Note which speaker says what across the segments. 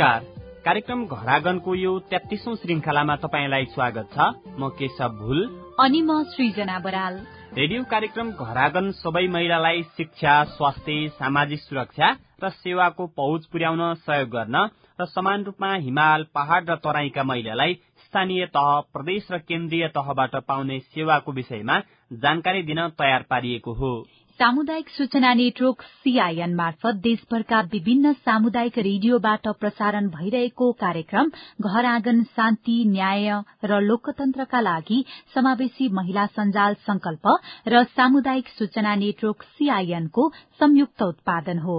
Speaker 1: नमस्कार। कार्यक्रम घरागनको यो तेत्तिसौं श्रृंखलामा तपाईँलाई स्वागत छ। म केशव भुल।
Speaker 2: अनि म सृजना बराल।
Speaker 1: रेडियो कार्यक्रम घरागन सबै महिलालाई शिक्षा स्वास्थ्य सामाजिक सुरक्षा र सेवाको पहुँच पुर्याउन सहयोग गर्न र समान रूपमा हिमाल पहाड़ र तराईका महिलालाई स्थानीय तह प्रदेश र केन्द्रीय तहबाट पाउने सेवाको विषयमा जानकारी दिन तयार पारिएको हो।
Speaker 2: सामुदायिक सूचना नेटवर्क सीआईएन मार्फत देशभरका विभिन्न सामुदायिक रेडियोबाट प्रसारण भइरहेको कार्यक्रम घर आँगन शान्ति न्याय र लोकतन्त्रका लागि समावेशी महिला सञ्जाल संकल्प र सामुदायिक सूचना नेटवर्क सीआईएनको संयुक्त उत्पादन हो।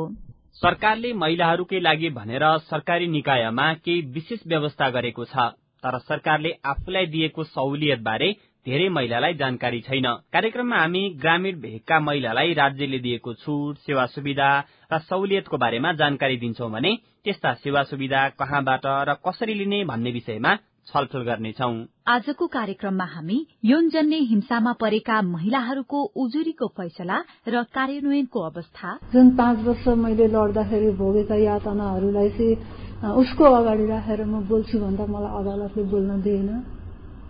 Speaker 1: सरकारले महिलाहरूकै लागि भनेर सरकारी निकायमा केही विशेष व्यवस्था गरेको छ तर सरकारले आफूलाई दिएको सहुलियत बारे धेरै महिलालाई जानकारी छैन। कार्यक्रममा हामी ग्रामीण भेगका महिलालाई राज्यले दिएको छुट सेवा सुविधा र सहुलियतको बारेमा जानकारी दिन्छौ भने त्यस्ता सेवा सुविधा कहाँबाट र कसरी लिने भन्ने विषयमा छलफल गर्नेछौ।
Speaker 2: आजको कार्यक्रममा हामी यौनजन्य हिंसामा परेका महिलाहरूको उजुरीको फैसला र कार्यान्वयनको अवस्था।
Speaker 3: जुन पाँच वर्ष मैले लड्दाखेरि भोगेका यातनाहरूलाई चाहिँ उसको अगाडि राखेर म बोल्छु भन्दा मलाई अदालतले बोल्न दिएन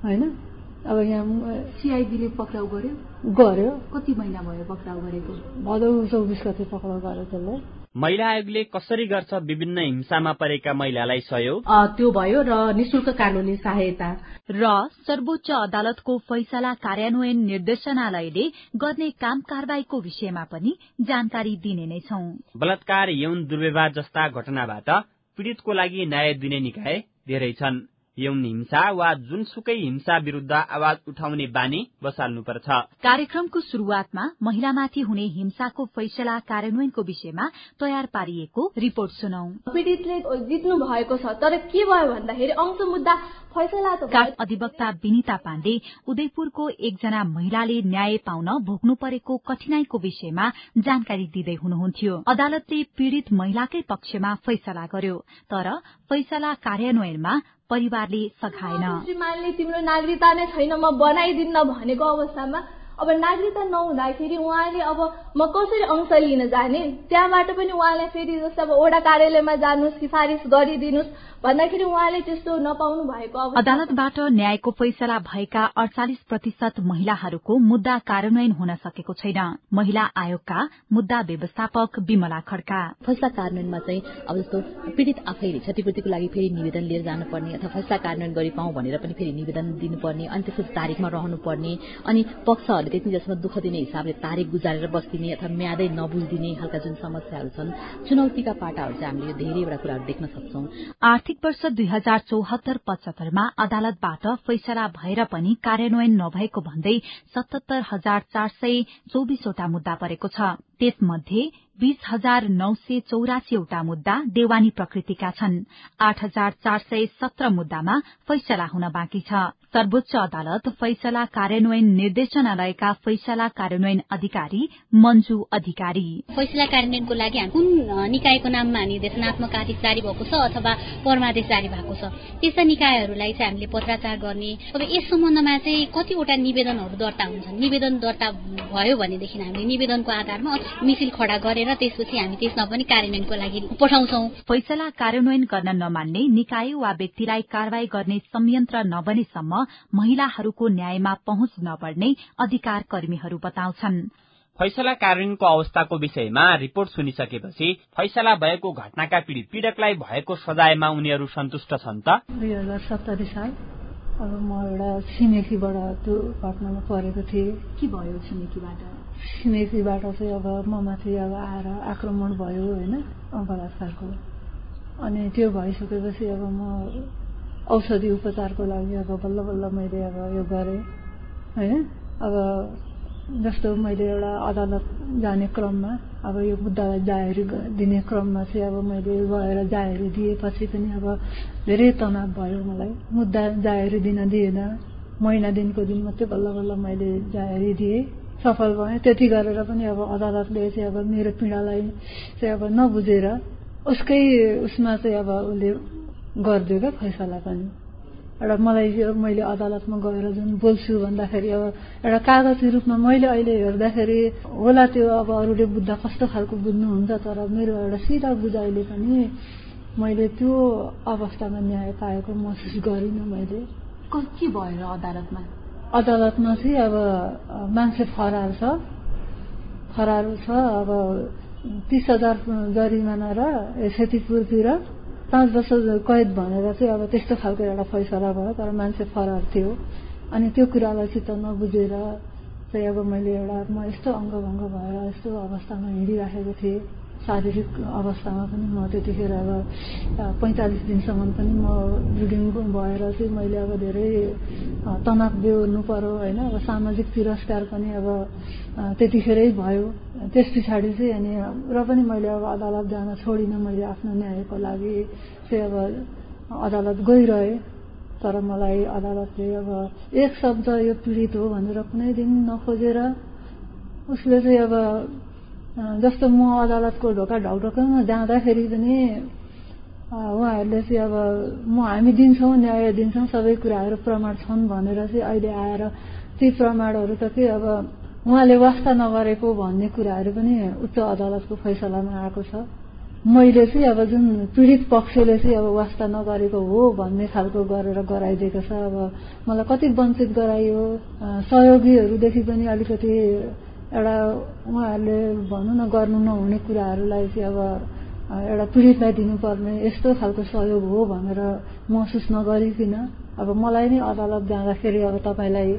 Speaker 3: होइन? अब यहाँ
Speaker 2: सिआइडीले पक्राउ गर्यो?
Speaker 3: गर्यो।
Speaker 2: कति महिना भयो पक्राउ गरेको?
Speaker 3: भदौ चौबिस गते पक्राउ गर्यो त्यसलाई
Speaker 1: महिला आयोगले कसरी गर्छ विभिन्न हिंसामा परेका महिलालाई सहयोग?
Speaker 4: त्यो भयो र निशुल्क कानूनी सहायता।
Speaker 2: र सर्वोच्च अदालतको फैसला कार्यान्वयन निर्देशनालयले गर्ने काम कारवाहीको विषयमा पनि जानकारी दिने नै छौ।
Speaker 1: बलात्कार यौन दुर्व्यवहार जस्ता घटनाबाट पीड़ितको लागि न्याय दिने निकाय धेरै छन्। यौन हिंसा वा जुनसुकै हिंसा विरूद्ध आवाज उठाउने बानी बसाल्नुपर्छ।
Speaker 2: कार्यक्रमको शुरूआतमा महिलामाथि हुने हिंसाको फैसला कार्यान्वयनको विषयमा तयार पारिएको रिपोर्ट सुनौ।
Speaker 5: पीड़ितले जित्नु भएको छ तर के भयो भन्दाखेरि अंश मुद्दा फैसला त
Speaker 2: अधिवक्ता विनिता पाण्डे उदयपुरको एकजना महिलाले न्याय पाउन भोग्नु परेको कठिनाईको विषयमा जानकारी दिँदै हुनुहुन्थ्यो। अदालतले पीड़ित महिलाकै पक्षमा फैसला गर्यो तर फैसला कार्यान्वयनमा परिवारले सघाएन।
Speaker 5: श्रीमानले तिम्रो नागरिकता नै छैन म बनाइदिन्न भनेको अवस्थामा अब नागरिकता नहुँदाखेरि उहाँले अब म कसरी अंश लिन जाने? त्यहाँबाट पनि उहाँलाई फेरि जस्तो अब ओडा कार्यालयमा जानुहोस् सिफारिस गरिदिनुहोस् भन्दाखेरि उहाँले त्यस्तो नपाउनु भएको
Speaker 2: अदालतबाट न्यायको फैसला भएका अडचालिस प्रतिशत महिलाहरूको मुद्दा कार्यान्वयन हुन सकेको छैन। महिला आयोगका मुद्दा व्यवस्थापक विमला खड्का।
Speaker 6: फैसला कार्यान्वयनमा चाहिँ अब जस्तो पीड़ित आफैले क्षतिपूर्तिको लागि फेरि निवेदन लिएर जानुपर्ने अथवा फैसला कार्यान्वयन गरी पाउँ भनेर पनि फेरि निवेदन दिनुपर्ने अनि त्यसपछि तारिकमा रहनुपर्ने अनि पक्षहरूले त्यति जसमा दुःख दिने हिसाबले तारिक गुजारेर बस्दिने अथवा म्यादै नबुझिदिने खालका जुन समस्याहरू छन् चुनौतीका पाटाहरू चाहिँ हामीले धेरैवटा कुराहरू देख्न सक्छौं।
Speaker 2: आर्थिक वर्ष दुई हजार चौहत्तर पचहत्तरमा अदालतबाट फैसला भएर पनि कार्यान्वयन नभएको भन्दै सतहत्तर हजार चार सय चौबिसवटा मुद्दा परेको छ। त्यसमध्ये बीस हजार नौ सय चौरासीवटा मुद्दा देवानी प्रकृतिका छन्। आठ हजार चार सय सत्र मुद्दामा फैसला हुन बाँकी छ। सर्वोच्च अदालत फैसला कार्यान्वयन निर्देशनालयका फैसला कार्यान्वयन अधिकारी मञ्जु अधिकारी।
Speaker 7: फैसला कार्यान्वयनको लागि कुन निकायको नाममा निर्देशनात्मक आदेश जारी भएको छ अथवा परमादेश जारी भएको छ? त्यस्ता निकायहरूलाई चाहिँ हामीले पत्राचार गर्ने अब यस सम्बन्धमा चाहिँ कतिवटा निवेदनहरू दर्ता हुन्छन्? निवेदन दर्ता भयो भनेदेखि हामीले निवेदनको आधारमा मिसिल खडा गरेर त्यसपछि हामी त्यसमा पनि कार्यान्वयनको लागि पठाउँछौ।
Speaker 2: फैसला कार्यान्वयन गर्न नमान्ने निकाय वा व्यक्तिलाई कारवाही गर्ने संयन्त्र नबनेसम्म महिलाहरूको न्यायमा पहुँच नबढ्ने अधिकार कर्मीहरू बताउँछन्।
Speaker 1: फैसला कार्यान्वयनको अवस्थाको विषयमा रिपोर्ट सुनिसकेपछि फैसला भएको घटनाका पीड़ित पीड़कलाई भएको सजायमा उनीहरू सन्तुष्ट छन् त?
Speaker 3: दुई हजार सत्तरी साल अब म एउटा छिमेकीबाट त्यो घटनामा परेको थिएँ।
Speaker 2: के भयो छिमेकीबाट?
Speaker 3: छिमेकीबाट चाहिँ अब म माथि अब आएर आक्रमण भयो होइन बलात्कारको अनि त्यो भइसकेपछि अब म औषधि उपचारको लागि अब बल्ल बल्ल मैले अब यो गरेँ होइन? अब जस्तो मैले एउटा अदालत जाने क्रममा अब यो मुद्दालाई जाहेरी दिने क्रममा चाहिँ अब मैले गएर जाहेरी दिएपछि पनि अब धेरै तनाव भयो मलाई। मुद्दा जाहेरी दिन दिएन। महिना दिनको दिन मात्रै बल्ल बल्ल मैले जाहेरी दिएँ। सफल भएँ त्यति गरेर पनि अब अदालतले चाहिँ अब मेरो पीडालाई चाहिँ अब नबुझेर उसकै उसमा चाहिँ अब उसले गरिदियो क्या फैसला पनि। एउटा मलाई मैले अदालतमा गएर जुन बोल्छु भन्दाखेरि अब एउटा कागजी रूपमा मैले अहिले हेर्दाखेरि होला त्यो अब अरूले बुझ्दा कस्तो खालको बुझ्नुहुन्छ तर मेरो एउटा सिधा बुझाइले पनि मैले त्यो अवस्थामा न्याय पाएको महसुस गरिनँ मैले।
Speaker 6: के भयो अदालतमा?
Speaker 3: अदालतमा चाहिँ अब मान्छे फरार छ। फरार छ अब तिस हजार जरिमाना र क्षतिपूर्ति र पाँच वर्ष कैद भनेर चाहिँ अब त्यस्तो खालको एउटा फैसला भयो तर मान्छे फरार थियो। अनि त्यो कुरालाई चित्त नबुझेर चाहिँ अब मैले एउटा म यस्तो अङ्गभङ्ग भएर यस्तो अवस्थामा हिँडिराखेको थिएँ। शारीरिक अवस्थामा पनि म त्यतिखेर अब पैँतालिस दिनसम्म पनि म ब्लिडिङ भएर चाहिँ मैले अब धेरै तनाव बेहोर्नु पर्यो होइन। अब सामाजिक तिरस्कार पनि अब त्यतिखेरै भयो। त्यस पछाडि चाहिँ अनि र पनि मैले अब अदालत जान छोडिनँ मैले आफ्नो न्यायको लागि चाहिँ अब अदालत गइरहेँ। तर मलाई अदालतले अब एक शब्द यो पीडित हो भनेर कुनै दिन नखोजेर उसले चाहिँ अब जस्तो म अदालतको ढोका ढकढोकमा जाँदाखेरि पनि उहाँहरूले चाहिँ अब म हामी दिन्छौँ न्याय दिन्छौँ सबै कुराहरू प्रमाण छन् भनेर चाहिँ अहिले आएर ती प्रमाणहरू त के अब उहाँले वास्ता नगरेको भन्ने कुराहरू पनि उच्च अदालतको फैसलामा आएको छ। मैले चाहिँ अब जुन पीडित पक्षले चाहिँ अब वास्ता नगरेको हो भन्ने खालको गरेर गराइदिएको छ। अब मलाई कति वञ्चित गराइयो। सहयोगीहरूदेखि पनि अलिकति एउटा उहाँहरूले भनौँ न गर्नु नहुने कुराहरूलाई चाहिँ अब एउटा पीडितलाई दिनुपर्ने यस्तो खालको सहयोग हो भनेर महसुस नगरिकन अब मलाई नै अदालत जाँदाखेरि अब तपाईँलाई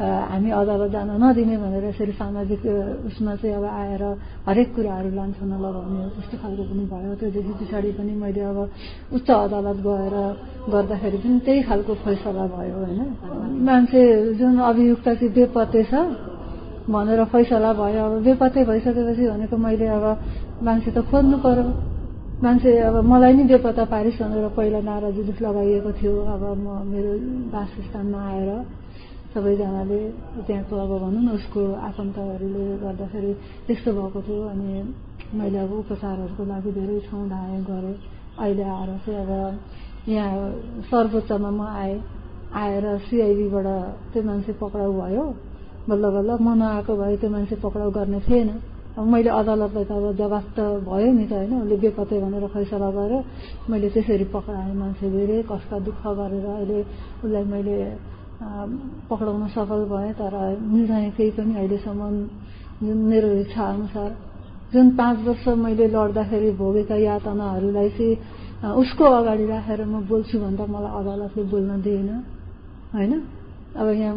Speaker 3: हामी अदालत जान नदिने भनेर यसरी सामाजिक उसमा चाहिँ अब आएर हरेक कुराहरू लान्छन् लगाउने त्यस्तो खालको पनि भयो। त्योदेखि पछाडि पनि मैले अब उच्च अदालत गएर गर्दाखेरि पनि त्यही खालको फैसला भयो होइन। मान्छे जुन अभियुक्त चाहिँ बेपत्ते छ भनेर फैसला भयो। अब बेपत्तै भइसकेपछि भनेको मैले अब मान्छे त खोज्नु पर्यो। मान्छे अब मलाई नै बेपत्ता पारिस भनेर पहिला नारा जुलुस लगाइएको थियो। अब म मेरो वासस्थानमा आएर सबैजनाले त्यहाँको अब भनौँ न उसको आफन्तहरूले गर्दाखेरि त्यस्तो भएको थियो अनि मैले अब उपचारहरूको लागि धेरै ठाउँ धाएँ गरेँ। अहिले आएर चाहिँ अब यहाँ सर्वोच्चमा म आएँ। आएर सिआइडीबाट त्यो मान्छे पक्राउ भयो। बल्ल बल्ल म नआएको भए त्यो मान्छे पक्राउ गर्ने थिएन। अब मैले अदालतलाई त अब जवाफ त भयो नि त होइन। उसले बेपत्ते भनेर फैसला गरेर मैले त्यसरी पक्राएँ मान्छे धेरै कष्ट दुःख गरेर अहिले उसलाई मैले पक्राउन सफल भएँ। तर मिल्दैन केही पनि अहिलेसम्म। जुन मेरो इच्छा अनुसार। जुन पाँच वर्ष मैले लड्दाखेरि भोगेका यातनाहरूलाई चाहिँ उसको अगाडि राखेर म बोल्छु भन्दा मलाई अदालतले बोल्न दिएन। होइन? अब यहाँ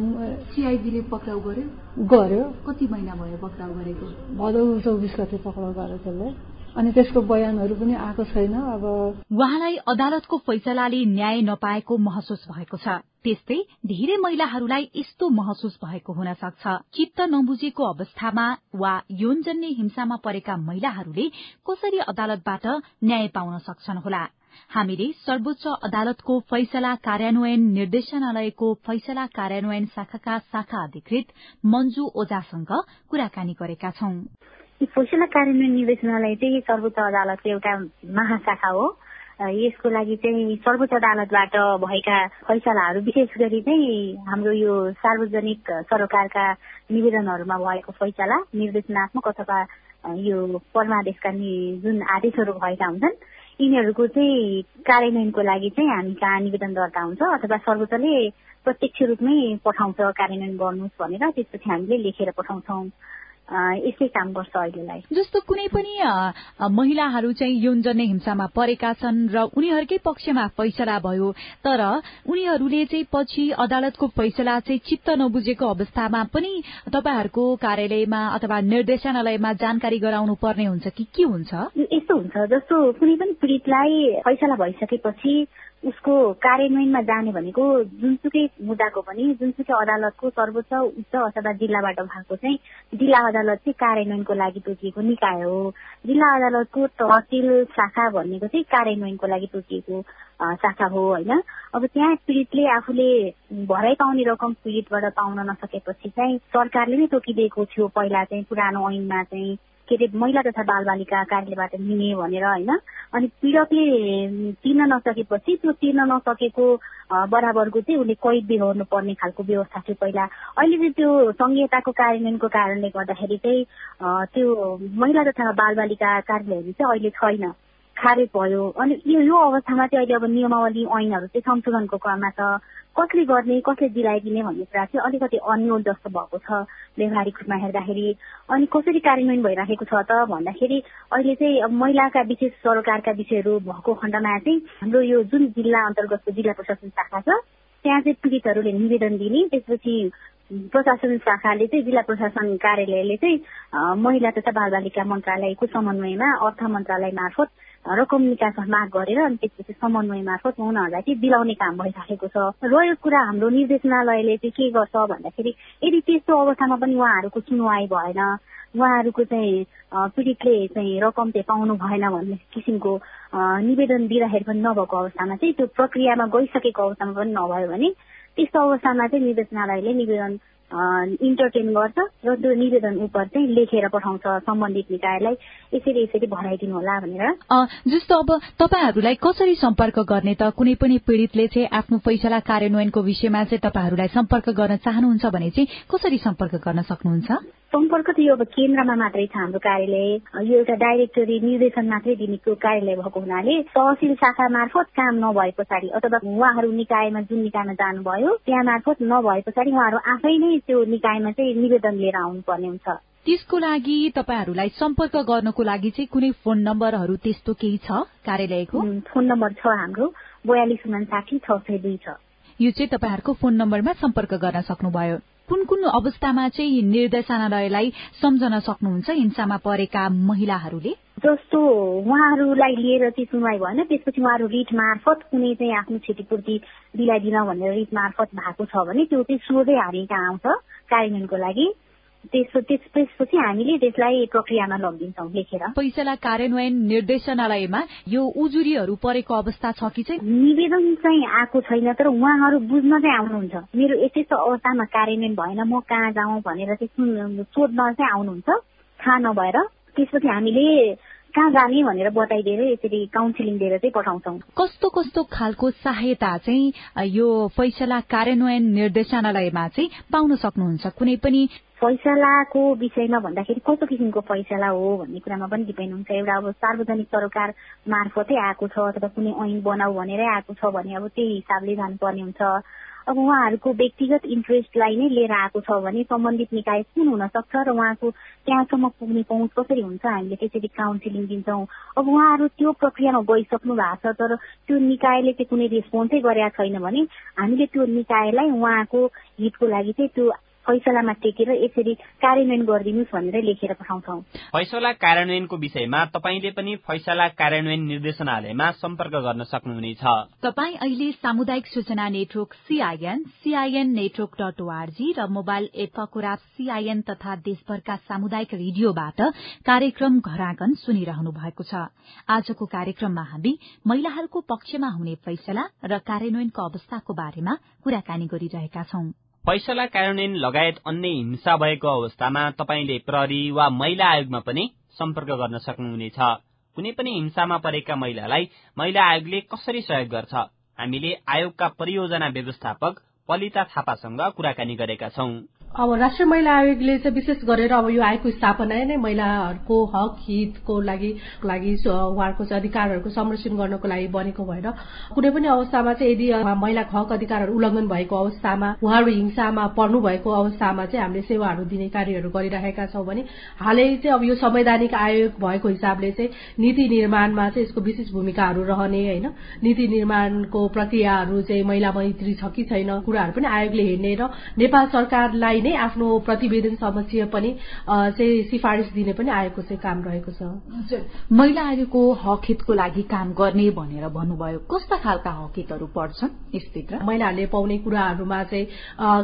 Speaker 6: सिआइडीले पक्राउ गर्यो?
Speaker 3: गर्यो।
Speaker 6: कति महिना भयो पक्राउ गरेको?
Speaker 3: भदौ चौबिस गते पक्राउ गर्यो त्यसले। अनि त्यसको बयानहरू पनि आएको छैन। अब
Speaker 2: उहाँलाई अदालतको फैसलाले न्याय नपाएको महसुस भएको छ। त्यस्तै धेरै महिलाहरूलाई यस्तो महसुस भएको हुन सक्छ चित्त नबुझेको अवस्थामा वा यौनजन्य हिंसामा परेका महिलाहरूले कसरी अदालतबाट न्याय पाउन सक्छन् होला? हामीले सर्वोच्च अदालतको फैसला कार्यान्वयन निर्देशनालयको फैसला कार्यान्वयन शाखाका शाखा अधिकृत मन्जु ओझासँग कुराकानी गरेका छौं।
Speaker 8: फैसला कार्यान्वयन निर्देशनालय चाहिँ सर्वोच्च अदालतको एउटा महाशाखा हो। यसको लागि चाहिँ सर्वोच्च अदालतबाट भएका फैसलाहरू विशेष गरी चाहिँ हाम्रो यो सार्वजनिक सरोकारका निवेदनहरूमा भएको फैसला निर्देशनात्मक अथवा यो परमादेशका जुन आदेशहरू भएका हुन्छन् यिनीहरूको चाहिँ कार्यान्वयनको लागि चाहिँ हामी कहाँ निवेदन दर्ता हुन्छ अथवा सर्वोच्चले प्रत्यक्ष रूपमै पठाउँछ कार्यान्वयन गर्नुहोस् भनेर त्यसपछि हामीले लेखेर पठाउँछौँ। यस्तै काम गर्छ अहिलेलाई।
Speaker 2: जस्तो कुनै पनि महिलाहरू चाहिँ यौनजन्य हिंसामा परेका छन् र उनीहरूकै पक्षमा फैसला भयो तर उनीहरूले चाहिँ पछि अदालतको फैसला चाहिँ चित्त नबुझेको अवस्थामा पनि तपाईँहरूको कार्यालयमा अथवा निर्देशनालयमा जानकारी गराउनु पर्ने हुन्छ कि के हुन्छ?
Speaker 8: यस्तो हुन्छ जस्तो कुनै पनि पीड़ितलाई फैसला भइसकेपछि उसको कार्यान्वयनमा जाने भनेको जुनसुकै मुद्दाको पनि जुनसुकै अदालतको सर्वोच्च उच्च अथवा जिल्लाबाट भएको चाहिँ जिल्ला अदालत चाहिँ कार्यान्वयनको लागि तोकिएको निकाय हो। जिल्ला अदालतको तहसिल शाखा भनेको चाहिँ कार्यान्वयनको लागि तोकिएको शाखा हो होइन। अब त्यहाँ पीडितले आफूले भराइ पाउने रकम पीडितबाट पाउन नसकेपछि चाहिँ सरकारले नै तोकिदिएको थियो। पहिला चाहिँ पुरानो ऐनमा चाहिँ के अरे महिला तथा बालबालिका कार्यालयबाट लिने भनेर होइन? अनि पीडकले तिर्न नसकेपछि त्यो तिर्न नसकेको बराबरको चाहिँ उसले कैद बिहोर्नु पर्ने खालको व्यवस्था थियो पहिला। अहिले चाहिँ त्यो संहिताको कार्यान्वयनको कारणले गर्दाखेरि चाहिँ त्यो महिला तथा बालबालिका कार्यालयहरू चाहिँ अहिले छैन। खारेज भयो। अनि यो यो अवस्थामा चाहिँ अहिले अब नियमावली ऐनहरू चाहिँ संशोधनको क्रममा छ कसले गर्ने कसले दिलाइदिने भन्ने कुरा चाहिँ अलिकति अन्यल जस्तो भएको छ व्यवहारिक रूपमा हेर्दाखेरि। अनि कसरी कार्यान्वयन भइराखेको छ त भन्दाखेरि अहिले चाहिँ महिलाका विशेष सरोकारका विषयहरू भएको खण्डमा चाहिँ हाम्रो यो जुन जिल्ला अन्तर्गतको जिल्ला प्रशासन शाखा छ त्यहाँ चाहिँ पीडितहरूले निवेदन दिने त्यसपछि प्रशासन शाखाले चाहिँ जिल्ला प्रशासन कार्यालयले चाहिँ महिला तथा बाल बालिका मन्त्रालयको समन्वयमा अर्थ मन्त्रालय मार्फत रकम निकास माग गरेर अनि त्यसपछि समन्वय मार्फत उनीहरूलाई चाहिँ दिलाउने काम भइराखेको छ। र यो कुरा हाम्रो निर्देशनालयले चाहिँ के गर्छ भन्दाखेरि यदि त्यस्तो अवस्थामा पनि उहाँहरूको सुनवाई भएन उहाँहरूको चाहिँ पीडितले चाहिँ रकम चाहिँ पाउनु भएन भन्ने किसिमको निवेदन दिँदाखेरि पनि नभएको अवस्थामा चाहिँ त्यो प्रक्रियामा गइसकेको अवस्थामा पनि नभयो भने त्यस्तो अवस्थामा चाहिँ निर्देशनालयले निवेदन इन्टरटेन गर्छ र त्यो निवेदन उप चाहिँ लेखेर पठाउँछ सम्बन्धित निकायलाई। यसरी यसरी भराइदिनु होला भनेर।
Speaker 2: जस्तो अब तपाईँहरूलाई कसरी सम्पर्क गर्ने त? कुनै पनि पीड़ितले चाहिँ आफ्नो फैसला कार्यान्वयनको विषयमा चाहिँ तपाईँहरूलाई सम्पर्क गर्न चाहनुहुन्छ भने चाहिँ कसरी सम्पर्क गर्न सक्नुहुन्छ?
Speaker 8: सम्पर्क त यो अब केन्द्रमा मात्रै छ हाम्रो कार्यालय। यो एउटा डाइरेक्टरी निर्देशन मात्रै दिने कार्यालय भएको हुनाले तहसिल शाखा मार्फत काम नभए पछाडि अथवा उहाँहरू निकायमा जुन निकायमा जानुभयो त्यहाँ मार्फत नभए पछाडि उहाँहरू आफै नै त्यो निकायमा चाहिँ निवेदन लिएर आउनुपर्ने हुन्छ।
Speaker 2: त्यसको लागि तपाईँहरूलाई सम्पर्क गर्नको लागि चाहिँ कुनै फोन नम्बरहरू त्यस्तो केही छ कार्यालयको?
Speaker 8: फोन नम्बर छ हाम्रो बयालिस उनासाठी छ सय दुई छ।
Speaker 2: यो चाहिँ तपाईँहरूको फोन नम्बरमा सम्पर्क गर्न सक्नुभयो। कुन कुन अवस्थामा चाहिँ निर्देशनालयलाई सम्झन सक्नुहुन्छ हिंसामा परेका महिलाहरूले?
Speaker 8: जस्तो उहाँहरूलाई लिएर चाहिँ सुनवाई भएन त्यसपछि उहाँहरू रिट मार्फत कुनै चाहिँ आफ्नो क्षतिपूर्ति दिलाइदिन भनेर रिट मार्फत भएको छ भने त्यो चाहिँ सोझै हामी कहाँ आउँछ कार्यान्वयनको लागि। त्यसपछि हामीले त्यसलाई प्रक्रियामा लगिदिन्छौँ लेखेर।
Speaker 2: फैसला कार्यान्वयन निर्देशनालयमा यो उजुरीहरू परेको अवस्था छ कि चाहिँ?
Speaker 8: निवेदन चाहिँ आएको छैन तर उहाँहरू बुझ्न चाहिँ आउनुहुन्छ। मेरो यस्तो यस्तो अवस्थामा कार्यान्वयन भएन म कहाँ जाउँ भनेर चाहिँ सोध्न चाहिँ आउनुहुन्छ थाहा नभएर। त्यसपछि हामीले कहाँ जाने भनेर बताइदिएर यसरी काउन्सिलिङ दिएर चाहिँ पठाउँछौ।
Speaker 2: कस्तो कस्तो खालको सहायता चाहिँ यो फैसला कार्यान्वयन निर्देशनालयमा चाहिँ पाउन सक्नुहुन्छ? कुनै पनि
Speaker 8: फैसलाको विषयमा भन्दाखेरि कस्तो किसिमको फैसला हो भन्ने कुरामा पनि डिपेन्ड हुन्छ। एउटा अब सार्वजनिक सरोकार मार्फतै आएको छ अथवा कुनै ऐन बनाऊ भनेरै आएको छ भने अब त्यही हिसाबले जानुपर्ने हुन्छ। अब उहाँहरूको व्यक्तिगत इन्ट्रेस्टलाई नै लिएर आएको छ भने सम्बन्धित निकाय कुन हुन सक्छ र उहाँको त्यहाँसम्म पुग्ने पहुँच कसरी हुन्छ हामीले त्यसरी काउन्सिलिङ दिन्छौँ। अब उहाँहरू त्यो प्रक्रियामा गइसक्नु भएको छ तर त्यो निकायले चाहिँ कुनै रेस्पोन्सै गरेका छैन भने हामीले त्यो निकायलाई उहाँको हितको लागि चाहिँ त्यो फैसलामा टेकेर यसरी कार्यान्वयन गरिदिनुहोस् भनेर लेखेर पठाउँछौ।
Speaker 1: फैसला कार्यान्वयनको विषयमा तपाईँले पनि फैसला कार्यान्वयन निर्देशनालयमा सम्पर्क गर्न सक्नुहुनेछ।
Speaker 2: तपाई अहिले सामुदायिक सूचना network C I N C I N network dot O R G र मोबाइल एप पकुरा सीआईएन तथा देशभरका सामुदायिक रेडियोबाट कार्यक्रम घरागन सुनिरहनु भएको छ। आजको कार्यक्रममा हामी महिलाहरूको पक्षमा हुने फैसला र कार्यान्वयनको अवस्थाको बारेमा कुराकानी गरिरहेका छौं।
Speaker 1: फैसला कार्यान्वयन लगायत अन्य हिंसा भएको अवस्थामा तपाईँले प्रहरी वा महिला आयोगमा पनि सम्पर्क गर्न सक्नुहुनेछ। कुनै पनि हिंसामा परेका महिलालाई महिला आयोगले कसरी सहयोग गर्छ? हामीले आयोगका परियोजना व्यवस्थापक पलिता थापासँग कुराकानी गरेका छौं।
Speaker 4: अब राष्ट्रिय महिला आयोगले चाहिँ विशेष गरेर अब यो आयोगको स्थापना नै महिलाहरूको हक हितको लागि लागि उहाँहरूको चाहिँ अधिकारहरूको संरक्षण गर्नको लागि बनेको भएर कुनै पनि अवस्थामा चाहिँ यदि महिलाको हक अधिकारहरू उल्लङ्घन भएको अवस्थामा उहाँहरू हिंसामा पर्नु भएको अवस्थामा चाहिँ हामीले सेवाहरू दिने कार्यहरू गरिरहेका छौँ भने हालै चाहिँ अब यो संवैधानिक आयोग भएको हिसाबले चाहिँ नीति निर्माणमा चाहिँ यसको विशेष भूमिकाहरू रहने होइन। नीति निर्माणको प्रक्रियाहरू चाहिँ महिला मैत्री छ कि छैन कुराहरू पनि आयोगले हेर्ने र नेपाल सरकारलाई नै आफ्नो प्रतिवेदन समक्ष पनि चाहिँ सिफारिस दिने पनि आयोगको चाहिँ काम रहेको छ।
Speaker 2: महिला आयोगको हक हितको लागि काम गर्ने भनेर भन्नुभयो। कस्ता खालका हक हितहरू पर्छन् यसभित्र?
Speaker 4: महिलाहरूले पाउने कुराहरूमा चाहिँ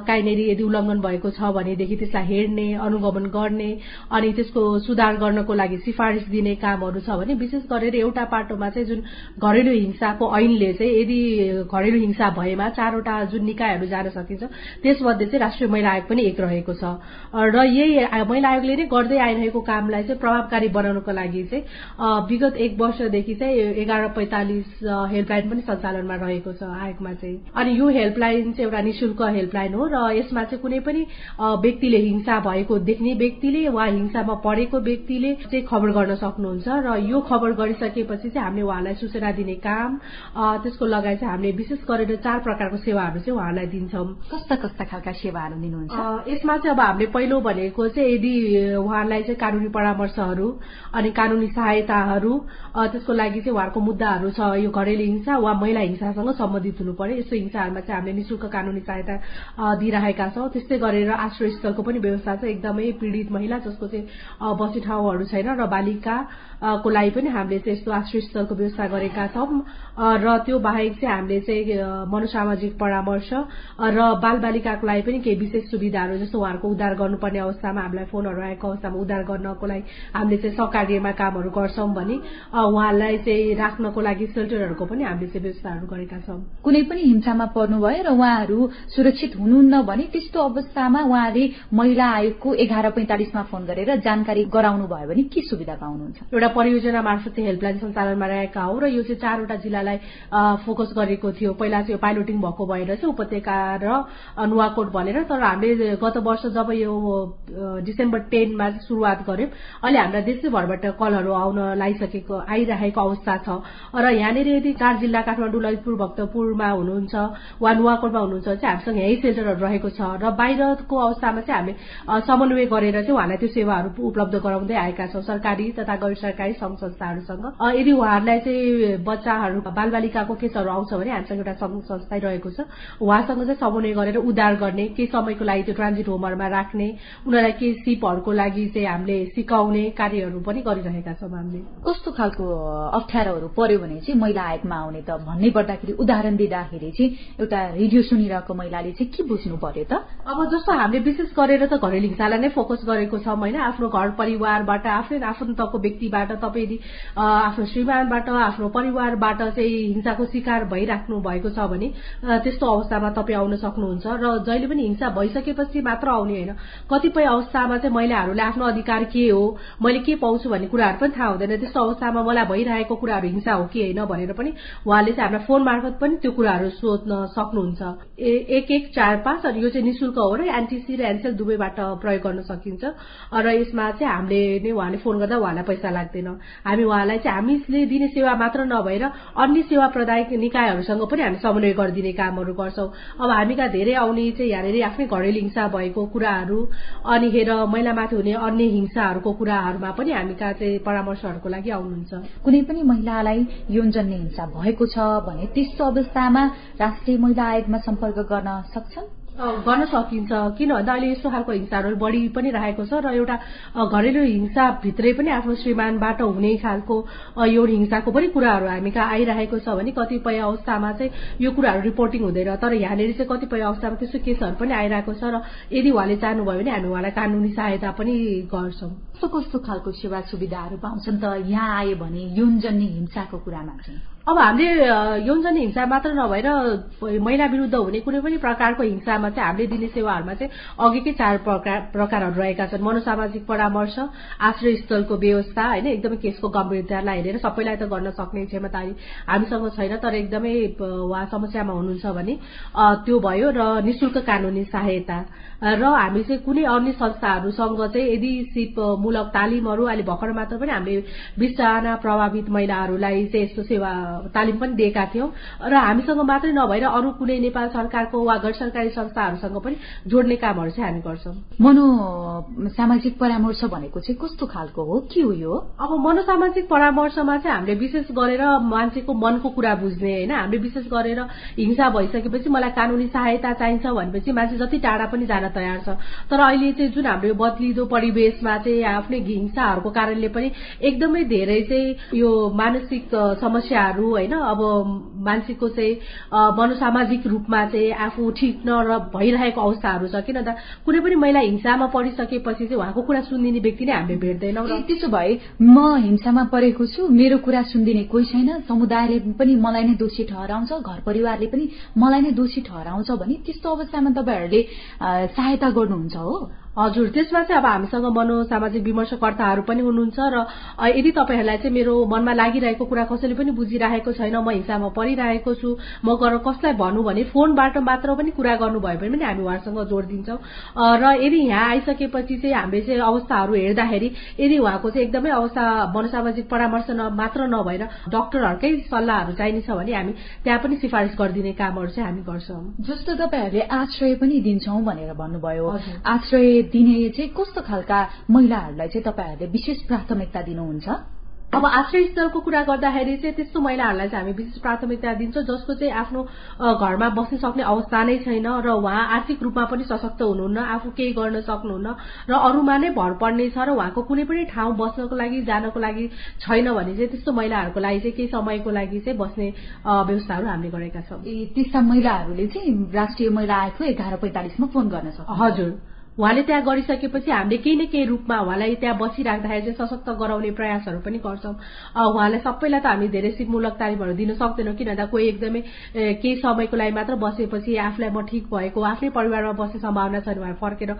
Speaker 4: काहीँनेरि यदि उल्लङ्घन भएको छ भनेदेखि त्यसलाई हेर्ने अनुगमन गर्ने अनि त्यसको सुधार गर्नको लागि सिफारिस दिने कामहरू छ भने विशेष गरेर एउटा पाटोमा चाहिँ जुन घरेलु हिंसाको ऐनले चाहिँ यदि घरेलु हिंसा भएमा चारवटा जुन निकायहरू जान सकिन्छ त्यसमध्ये चाहिँ राष्ट्रिय महिला आयोग पनि एक रहेको छ। र यही महिला आयोगले नै गर्दै आइरहेको कामलाई चाहिँ प्रभावकारी बनाउनको लागि चाहिँ विगत एक वर्षदेखि चाहिँ एघार पैँतालिस हेल्पलाइन पनि सञ्चालनमा रहेको छ आयोगमा चाहिँ। अनि यो हेल्पलाइन चाहिँ एउटा निशुल्क हेल्पलाइन हो र यसमा चाहिँ कुनै पनि व्यक्तिले हिंसा भएको देख्ने व्यक्तिले वा हिंसामा परेको व्यक्तिले चाहिँ खबर गर्न सक्नुहुन्छ र यो खबर गरिसकेपछि चाहिँ हामीले उहाँलाई सूचना दिने काम त्यसको लगायत चाहिँ हामीले विशेष गरेर चार प्रकारको सेवाहरू चाहिँ उहाँलाई दिन्छौँ।
Speaker 2: कस्ता कस्ता खालका सेवाहरू दिनुहुन्छ?
Speaker 4: यसमा चाहिँ अब हामीले पहिलो भनेको चाहिँ यदि उहाँलाई चाहिँ कानूनी परामर्शहरू अनि कानूनी सहायताहरू त्यसको लागि चाहिँ उहाँहरूको मुद्दाहरू छ यो घरेलु हिंसा वा महिला हिंसासँग सम्बन्धित हुनु पर्यो। यस्तो हिंसाहरूमा चाहिँ हामीले निशुल्क कानूनी सहायता दिइरहेका छौँ। त्यस्तै गरेर आश्रय स्थलको पनि व्यवस्था छ एकदमै पीड़ित महिला जसको चाहिँ बसी ठाउँहरू छैन र बालिका को लागि पनि हामीले चाहिँ यस्तो आश्रय स्थलको व्यवस्था गरेका छौँ। र त्यो बाहेक चाहिँ हामीले चाहिँ मनोसामाजिक परामर्श र बालबालिकाको लागि पनि केही विशेष सुविधाहरू जस्तो उहाँहरूको उद्धार गर्नुपर्ने अवस्थामा हामीलाई फोनहरू आएको अवस्थामा उद्धार गर्नको लागि हामीले चाहिँ सकार्यमा कामहरू गर्छौँ भने उहाँलाई चाहिँ राख्नको लागि सेल्टरहरूको पनि हामीले चाहिँ व्यवस्थाहरू गरेका छौँ।
Speaker 2: कुनै पनि हिंसामा पर्नुभयो र उहाँहरू सुरक्षित हुनुहुन्न भने त्यस्तो अवस्थामा उहाँले महिला आयोगको एघार पैंतालिसमा फोन गरेर जानकारी गराउनु भयो भने के सुविधा पाउनुहुन्छ
Speaker 4: एउटा परियोजना मार्फत हेल्पलाइन सञ्चालनमा रहेका हौ र यो चाहिँ चारवटा जिल्लालाई फोकस गरेको थियो। पहिला चाहिँ पाइलोटिङ भएको भएर चाहिँ उपत्यका र नुवाकोट भनेर तर हामीले गत वर्ष जब यो डिसेम्बर टेनमा सुरुवात गर्यौं अहिले हामीलाई देशैभरबाट कलहरू आउन लागिसकेको आइरहेको अवस्था छ। र यहाँनिर यदि चार जिल्ला काठमाडौँ ललितपुर भक्तपुरमा हुनुहुन्छ वा नुवाकोटमा हुनुहुन्छ चाहिँ हामीसँग यही सेल्टरहरू रहेको छ। र बाहिरको अवस्थामा चाहिँ हामीले समन्वय गरेर चाहिँ उहाँलाई त्यो सेवाहरू उपलब्ध गराउँदै आएका छौँ। सरकारी तथा गैर सरकारी संघ संस्थाहरूसँग। यदि उहाँहरूलाई चाहिँ बच्चाहरू बालबालिकाको केसहरू आउँछ भने हामीसँग एउटा संघ संस्था रहेको छ। उहाँसँग चाहिँ समन्वय गरेर उद्धार गर्ने केही समयको लागि त्यो ट्रान्जिट होमहरूमा राख्ने उनीहरूलाई केही सिपहरूको लागि चाहिँ हामीले सिकाउने कार्यहरू पनि गरिरहेका छौँ हामीले।
Speaker 2: कस्तो खालको अप्ठ्यारोहरू पर्यो भने चाहिँ महिला आयोगमा आउने त भन्नै पर्दाखेरि उदाहरण दिँदाखेरि चाहिँ एउटा रेडियो सुनिरहेको महिलाले चाहिँ के बुझ्नु पर्यो त?
Speaker 4: अब जस्तो हामीले विशेष गरेर त घरेलु हिंसालाई नै फोकस गरेको छौँ होइन। आफ्नो घर परिवारबाट आफ्नै आफन्तको व्यक्तिबाट तपाईँ यदि आफ्नो श्रीमानबाट आफ्नो परिवारबाट चाहिँ हिंसाको शिकार भइराख्नु भएको छ भने त्यस्तो अवस्थामा तपाईँ आउन सक्नुहुन्छ। र जहिले पनि हिंसा भइसकेपछि मात्र आउने होइन। कतिपय अवस्थामा चाहिँ महिलाहरूले आफ्नो अधिकार के हो मैले के पाउँछु भन्ने कुराहरू पनि थाहा हुँदैन। त्यस्तो अवस्थामा मलाई भइरहेको कुराहरू हिंसा हो कि होइन भनेर पनि उहाँले चाहिँ हामीलाई फोन मार्फत पनि त्यो कुराहरू सोध्न सक्नुहुन्छ। एक एक चार पाँच अनि यो चाहिँ निशुल्क हो र एनटिसी र एनसेल दुवैबाट प्रयोग गर्न सकिन्छ। र यसमा चाहिँ हामीले नै उहाँले फोन गर्दा उहाँलाई पैसा लाग्दैन। हामी उहाँलाई चाहिँ हामीले दिने सेवा मात्र नभएर अन्य सेवा प्रदायक निकायहरूसँग पनि हामी समन्वय गरिदिने कामहरू गर्छौँ। अब हामी कहाँ धेरै आउने चाहिँ यहाँनिर आफ्नै घरेलु हिंसा भएको कुराहरू अनि हेर महिलामाथि हुने अन्य हिंसाहरूको कुराहरूमा पनि हामी कहाँ चाहिँ परामर्शहरूको लागि आउनुहुन्छ।
Speaker 2: कुनै पनि महिलालाई यौनजन्य हिंसा भएको छ भने त्यस्तो अवस्थामा राष्ट्रिय महिला आयोगमा सम्पर्क गर्न सक्छन्?
Speaker 4: गर्न सकिन्छ। किन भन्दा अहिले यस्तो खालको हिंसाहरू बढी पनि राखेको छ र एउटा घरेलु हिंसाभित्रै पनि आफ्नो श्रीमानबाट हुने खालको यौन हिंसाको पनि कुराहरू हामी कहाँ आइरहेको छ भने कतिपय अवस्थामा चाहिँ यो कुराहरू रिपोर्टिङ हुँदैन। तर यहाँनिर चाहिँ कतिपय अवस्थामा त्यस्तो केसहरू पनि आइरहेको छ र यदि उहाँले चाहनुभयो भने हामी उहाँलाई कानूनी सहायता पनि गर्छौँ।
Speaker 2: कस्तो कस्तो खालको सेवा सुविधाहरू पाउँछन् त? यहाँ आयो भने यौनजन्य हिंसाको कुरामा चाहिँ।
Speaker 4: अब हामीले यौनजन्य हिंसा मात्र नभएर महिला विरूद्ध हुने कुनै पनि प्रकारको हिंसामा चाहिँ हामीले दिने सेवाहरूमा चाहिँ अघिकै चार प्रकारहरू रहेका छन्। मनोसामाजिक परामर्श आश्रय स्थलको व्यवस्था होइन एकदमै केसको गम्भीरतालाई हेरेर सबैलाई त गर्न सक्ने क्षमता हामीसँग छैन तर एकदमै उहाँ समस्यामा हुनुहुन्छ भने त्यो भयो र निशुल्क कानूनी सहायता। र हामी चाहिँ कुनै अन्य संस्थाहरूसँग चाहिँ यदि सिप मूलक तालिमहरू अहिले भर्खर मात्र पनि हामीले बिसजना प्रभावित महिलाहरूलाई चाहिँ यस्तो सेवा तालिम पनि दिएका थियौं। र हामीसँग मात्रै नभएर अरू कुनै नेपाल सरकारको वा गैर सरकारी संस्थाहरूसँग पनि जोड्ने कामहरू चाहिँ हामी गर्छौं।
Speaker 2: मनो सामाजिक परामर्श भनेको चाहिँ कस्तो खालको हो? के हो यो?
Speaker 4: अब मनोसामाजिक परामर्शमा चाहिँ हामीले विशेष गरेर मान्छेको मनको कुरा बुझ्ने होइन? हामीले विशेष गरेर हिंसा भइसकेपछि मलाई कानूनी सहायता चाहिन्छ भनेपछि मान्छे जति टाढा पनि जान तयार छ। तर अहिले चाहिँ जुन हाम्रो बदलिदो परिवेशमा चाहिँ आफ्नै हिंसाहरूको कारणले पनि एकदमै धेरै चाहिँ यो मानसिक समस्याहरू होइन। अब मान्छेको चाहिँ मनोसामाजिक रूपमा चाहिँ आफू ठिक न भइरहेको अवस्थाहरू छ। किन त कुनै पनि महिला हिंसामा परिसकेपछि चाहिँ उहाँको कुरा सुनिदिने व्यक्ति नै हामीले भेट्दैनौँ
Speaker 2: र त्यसो भए म हिंसामा परेको छु मेरो कुरा सुनिदिने कोही छैन। समुदायले पनि मलाई नै दोषी ठहराउँछ घर परिवारले पनि मलाई नै दोषी ठहराउँछ भने त्यस्तो अवस्थामा तपाईँहरूले सहायता गर्नुहुन्छ हो।
Speaker 4: हजुर त्यसमा चाहिँ अब हामीसँग मनोसामाजिक विमर्शकर्ताहरू पनि हुनुहुन्छ र यदि तपाईँहरूलाई चाहिँ मेरो मनमा लागिरहेको कुरा कसैले पनि बुझिरहेको छैन म हिंसामा परिरहेको छु म गएर कसलाई भनौँ भने फोनबाट मात्र पनि कुरा गर्नुभयो भने पनि हामी उहाँसँग जोड दिन्छौँ। र यदि यहाँ आइसकेपछि चाहिँ हामीले चाहिँ अवस्थाहरू हेर्दाखेरि यदि उहाँको चाहिँ एकदमै अवस्था मनोसामाजिक परामर्श मात्र नभएर डक्टरहरूकै सल्लाहहरू चाहिने छ भने हामी त्यहाँ पनि सिफारिस गरिदिने कामहरू चाहिँ हामी गर्छौँ।
Speaker 2: जस्तो तपाईँहरूले आश्रय पनि दिन्छौँ भनेर भन्नुभयो। आश्रय दिने चाहिँ कस्तो खालका महिलाहरूलाई चाहिँ तपाईँहरूले विशेष प्राथमिकता दिनुहुन्छ?
Speaker 4: अब आश्रय स्थलको कुरा गर्दाखेरि चाहिँ त्यस्तो महिलाहरूलाई चाहिँ हामी विशेष प्राथमिकता दिन्छौँ जसको चाहिँ आफ्नो घरमा बस्न सक्ने अवस्था नै छैन र उहाँ आर्थिक रूपमा पनि सशक्त हुनुहुन्न आफू केही गर्न सक्नुहुन्न र अरूमा नै भर पर्ने छ र उहाँको कुनै पनि ठाउँ बस्नको लागि जानको लागि छैन भने चाहिँ त्यस्तो महिलाहरूको लागि चाहिँ केही समयको लागि चाहिँ बस्ने व्यवस्थाहरू हामीले गरेका छौँ।
Speaker 2: त्यस्ता महिलाहरूले चाहिँ राष्ट्रिय महिला आयोगको एघार पैँतालिसमा फोन गर्न सक्छ
Speaker 4: हजुर। उहाँले त्यहाँ गरिसकेपछि हामीले केही न केही रूपमा उहाँलाई त्यहाँ बसिराख्दाखेरि चाहिँ सशक्त गराउने प्रयासहरू पनि गर्छौँ। उहाँलाई सबैलाई त हामी धेरै सिपमूलक तालिमहरू दिन सक्दैनौँ किन भन्दा कोही एकदमै केही समयको लागि मात्र बसेपछि आफूलाई म ठिक भएको आफ्नै परिवारमा बस्ने सम्भावना छ भने उहाँ फर्केर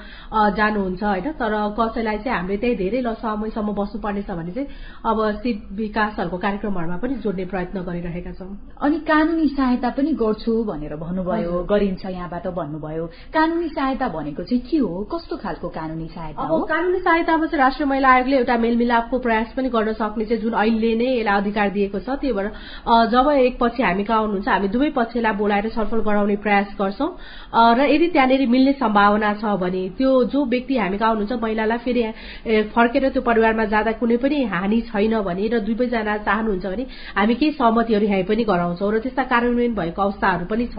Speaker 4: जानुहुन्छ होइन। तर कसैलाई चाहिँ हामीले त्यही धेरै समयसम्म बस्नुपर्नेछ भने चाहिँ अब सिप विकासहरूको कार्यक्रमहरूमा पनि जोड्ने प्रयत्न गरिरहेका छौँ।
Speaker 2: अनि कानुनी सहायता पनि गर्छु भनेर भन्नुभयो गरिन्छ यहाँबाट भन्नुभयो। कानुनी सहायता भनेको चाहिँ के हो? कस्तो खालको कानुनी सहायता
Speaker 4: अब कानुनी सहायतामा चाहिँ राष्ट्रिय महिला आयोगले एउटा मेलमिलापको प्रयास पनि गर्न सक्ने चाहिँ जुन अहिले नै यसलाई अधिकार दिएको छ। त्यही भएर जब एक पक्ष हामी कहाँ आउनुहुन्छ हामी दुवै पक्षलाई बोलाएर छलफल गराउने प्रयास गर्छौं। र यदि त्यहाँनिर मिल्ने सम्भावना छ भने त्यो जो व्यक्ति हामी कहाँ हुनुहुन्छ महिलालाई फेरि फर्केर त्यो परिवारमा जाँदा कुनै पनि हानि छैन भने र दुवैजना चाहनुहुन्छ भने हामी केही सहमतिहरू यहाँ पनि गराउँछौँ। र त्यस्ता कार्यान्वयन भएको अवस्थाहरू पनि छ।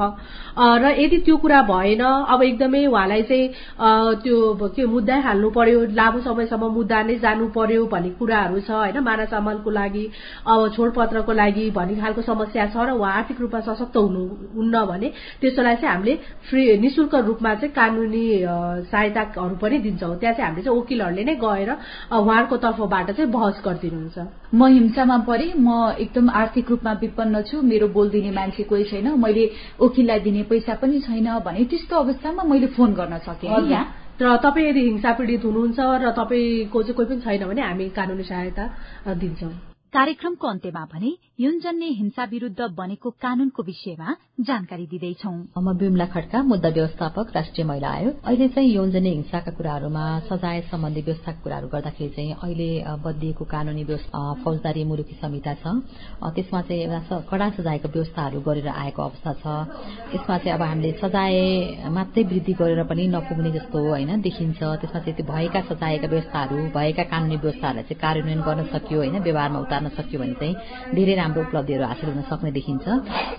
Speaker 4: र यदि त्यो कुरा भएन अब एकदमै उहाँलाई चाहिँ त्यो के मुद्दा हाल्नु पर्यो लामो समयसम्म मुद्दा नै जानु पर्यो भन्ने कुराहरू छ होइन? माना चामलको लागि अब छोडपत्रको लागि भन्ने खालको समस्या छ र उहाँ आर्थिक रूपमा सशक्त हुनुहुन्न भने त्यसोलाई चाहिँ हामीले फ्री निशुल्क रूपमा चाहिँ कानुनी सहायताहरू पनि दिन्छौँ। त्यहाँ चाहिँ हामीले चाहिँ वकिलहरूले नै गएर उहाँहरूको तर्फबाट चाहिँ बहस गरिदिनुहुन्छ।
Speaker 2: म हिंसामा परे म एकदम आर्थिक रूपमा विपन्न छु मेरो बोलिदिने मान्छे कोही छैन मैले वकिललाई दिने पैसा पनि छैन भने त्यस्तो अवस्थामा मैले फोन गर्न सकेँ
Speaker 4: र तपाईँ यदि हिंसा पीडित हुनुहुन्छ र तपाईँको चाहिँ कोही पनि छैन भने हामी कानुनी सहायता दिन्छौँ।
Speaker 2: कार्यक्रमको अन्त्यमा भने यौनजन्य हिंसा विरूद्ध बनेको कानूनको विषयमा जानकारी दिँदैछौ।
Speaker 6: म विमला खड्का मुद्दा व्यवस्थापक राष्ट्रिय महिला आयोग। अहिले चाहिँ यौनजन्य हिंसाका कुराहरूमा सजाय सम्बन्धी व्यवस्थाका कुराहरू गर्दाखेरि चाहिँ अहिले बदिएको कानूनी फौजदारी मुलुकी संहिता छ। त्यसमा चाहिँ एउटा कडा सजायको व्यवस्थाहरू गरेर आएको अवस्था छ। यसमा चाहिँ अब हामीले सजाय मात्रै वृद्धि गरेर पनि नपुग्ने जस्तो होइन देखिन्छ। त्यसमा चाहिँ भएका सजायका व्यवस्थाहरू भएका कानूनी व्यवस्थाहरूलाई चाहिँ कार्यान्वयन गर्न सकियो होइन व्यवहारमा गर्न सक्यो भने चाहिँ धेरै राम्रो उपलब्धिहरू हासिल हुन सक्ने देखिन्छ।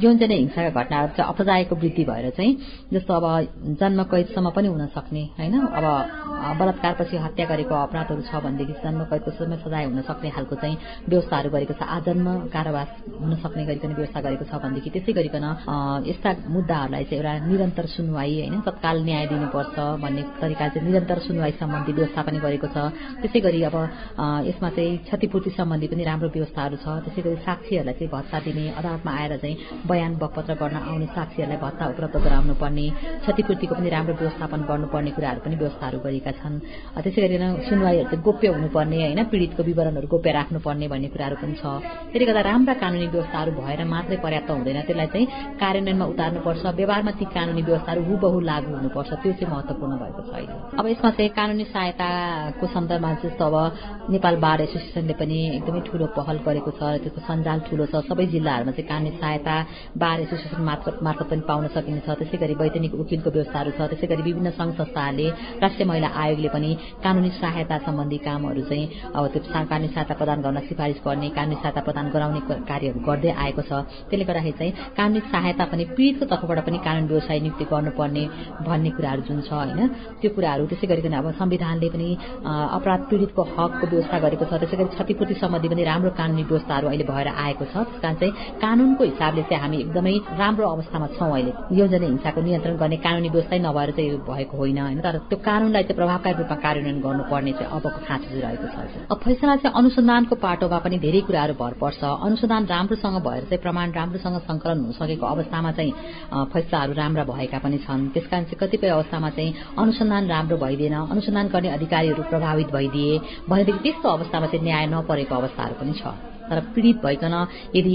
Speaker 6: यौनजन्य हिंसाका घटनाहरू चाहिँ अपजायको वृद्धि भएर चाहिँ जस्तो अब जन्म कैदसम्म पनि हुन सक्ने होइन? अब बलात्कारपछि हत्या गरेको अपराधहरू छ भनेदेखि जन्म कैदको समय सजाय हुन सक्ने खालको चाहिँ व्यवस्थाहरू गरेको छ आजन्म कारावास हुन सक्ने गरिकन व्यवस्था गरेको छ भनेदेखि त्यसै गरिकन यस्ता मुद्दाहरूलाई चाहिँ एउटा निरन्तर सुनवाई होइन? तत्काल न्याय दिनुपर्छ भन्ने तरिका चाहिँ निरन्तर सुनवाई सम्बन्धी व्यवस्था पनि गरेको छ। त्यसै गरी अब यसमा चाहिँ क्षतिपूर्ति सम्बन्धी पनि राम्रो व्यवस्थाहरू छ। त्यसै गरी साक्षीहरूलाई चाहिँ भत्ता दिने अदालतमा आएर चाहिँ बयान बपत्र गर्न आउने साक्षीहरूलाई भत्ता उपलब्ध गराउनु पर्ने क्षतिपूर्तिको पनि राम्रो व्यवस्थापन गर्नुपर्ने कुराहरू पनि व्यवस्थाहरू गरेका छन्। त्यसै गरी सुनवाईहरू चाहिँ गोप्य हुनुपर्ने होइन? पीड़ितको विवरणहरू गोप्य राख्नुपर्ने भन्ने कुराहरू पनि छ। त्यसले गर्दा राम्रा कानुनी व्यवस्थाहरू भएर मात्रै पर्याप्त हुँदैन। त्यसलाई चाहिँ कार्यान्वयनमा उतार्नुपर्छ। व्यवहारमा ती कानुनी व्यवस्थाहरू हुबहु लागू हुनुपर्छ। त्यो चाहिँ महत्वपूर्ण भएको छ अब यसमा चाहिँ कानुनी सहायताको सन्दर्भमा जस्तो अब नेपाल बार एसोसिएसनले पनि एकदमै ठूलो पहल गरेको छ त्यसको सञ्जाल ठूलो छ। सबै जिल्लाहरूमा चाहिँ कानुनी सहायता बार एसोसिएसन मार्फत मार्फत पनि पाउन सकिनेछ। त्यसै गरी वैधानिक वकिलको व्यवस्थाहरू छ। त्यसै गरी विभिन्न संघ संस्थाहरूले राष्ट्रिय महिला आयोगले पनि कानुनी सहायता सम्बन्धी कामहरू चाहिँ अब त्यो कानुनी सहायता प्रदान गर्न सिफारिस गर्ने कानुनी सहायता प्रदान गराउने कार्यहरू गर्दै आएको छ। त्यसले गर्दाखेरि चाहिँ कानुनी सहायता पनि पीड़ितको तर्फबाट पनि कानुन व्यवसाय नियुक्ति गर्नुपर्ने भन्ने कुराहरू जुन छ होइन त्यो कुराहरू त्यसै गरिकन अब संविधानले पनि अपराध पीड़ितको हकको व्यवस्था गरेको छ। त्यसै गरी क्षतिपूर्ति सम्बन्धी पनि राम्रो राम्रो कानुनी व्यवस्थाहरू अहिले भएर आएको छ। त्यस कारण चाहिँ कानूनको हिसाबले चाहिँ हामी एकदमै राम्रो अवस्थामा छौँ अहिले। योजना हिंसाको नियन्त्रण गर्ने कानुनी व्यवस्था नभएर चाहिँ भएको होइन होइन? तर त्यो कानूनलाई चाहिँ प्रभावकारी रूपमा कार्यान्वयन गर्नुपर्ने चाहिँ अबको खाँचो चाहिँ रहेको छ अब फैसला चाहिँ अनुसन्धानको पाटोमा पनि धेरै कुराहरू भर पर्छ। अनुसन्धान राम्रोसँग भएर चाहिँ प्रमाण राम्रोसँग संकलन हुन सकेको अवस्थामा चाहिँ फैसलाहरू राम्रा भएका पनि छन्। त्यसकारण चाहिँ कतिपय अवस्थामा चाहिँ अनुसन्धान राम्रो भइदिएन। अनुसन्धान गर्ने अधिकारीहरू प्रभावित भइदिए। भनेदेखि त्यस्तो अवस्थामा चाहिँ न्याय नपरेको अवस्थाहरू पनि छ। तर पीड़ित भइकन यदि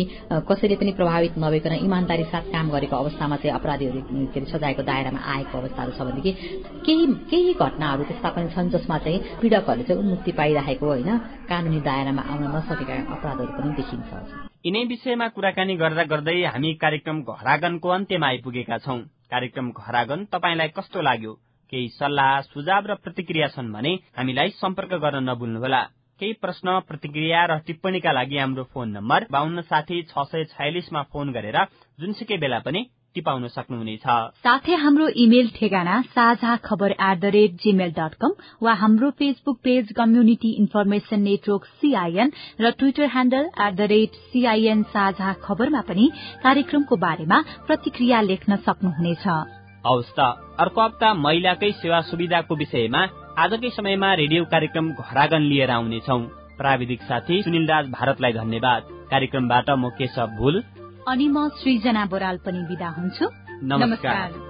Speaker 6: कसैले पनि प्रभावित नभइकन इमान्दारी साथ काम गरेको अवस्थामा चाहिँ अपराधीहरू के अरे सजायको दायरामा आएको अवस्थाहरू छ भनेदेखि केही केही घटनाहरू त्यस्ता पनि छन् जसमा चाहिँ पीड़कहरूले चाहिँ उन्मुक्ति पाइरहेको होइन कानूनी दायरामा आउन नसकेका अपराधहरू पनि देखिन्छ।
Speaker 1: यिनै विषयमा कुराकानी गर्दा गर्दै हामी कार्यक्रम घरागनको अन्त्यमा आइपुगेका छौं। कार्यक्रम घरागन तपाईँलाई कस्तो लाग्यो? केही सल्लाह सुझाव र प्रतिक्रिया छन् भने हामीलाई सम्पर्क गर्न नभुल्नुहोला। केही प्रश्न प्रतिक्रिया र टिप्पणीका लागि हाम्रो फोन नम्बर बान्न साठी छ सय छयालिसमा फोन गरेर जुनसुकै बेला पनि टिपाउन सक्नुहुनेछ।
Speaker 2: साथै हाम्रो इमेल ठेगाना साझा खबर at the rate Gmail dot com वा हाम्रो Facebook page community information network C I N र Twitter handle at the rate C I N साझा खबरमा पनि कार्यक्रमको बारेमा प्रतिक्रिया लेख्न सक्नुहुनेछ।
Speaker 1: हवस् त अर्को हप्ता महिलाकै सेवा सुविधाको विषयमा आजकै समयमा रेडियो कार्यक्रम घरागन लिएर आउनेछौ। प्राविधिक साथी सुनिल राज भारतलाई धन्यवाद। कार्यक्रमबाट म केशव भूल।
Speaker 2: अनि म सृजना बोराल पनि विदा हुन्छु।
Speaker 1: नमस्कार।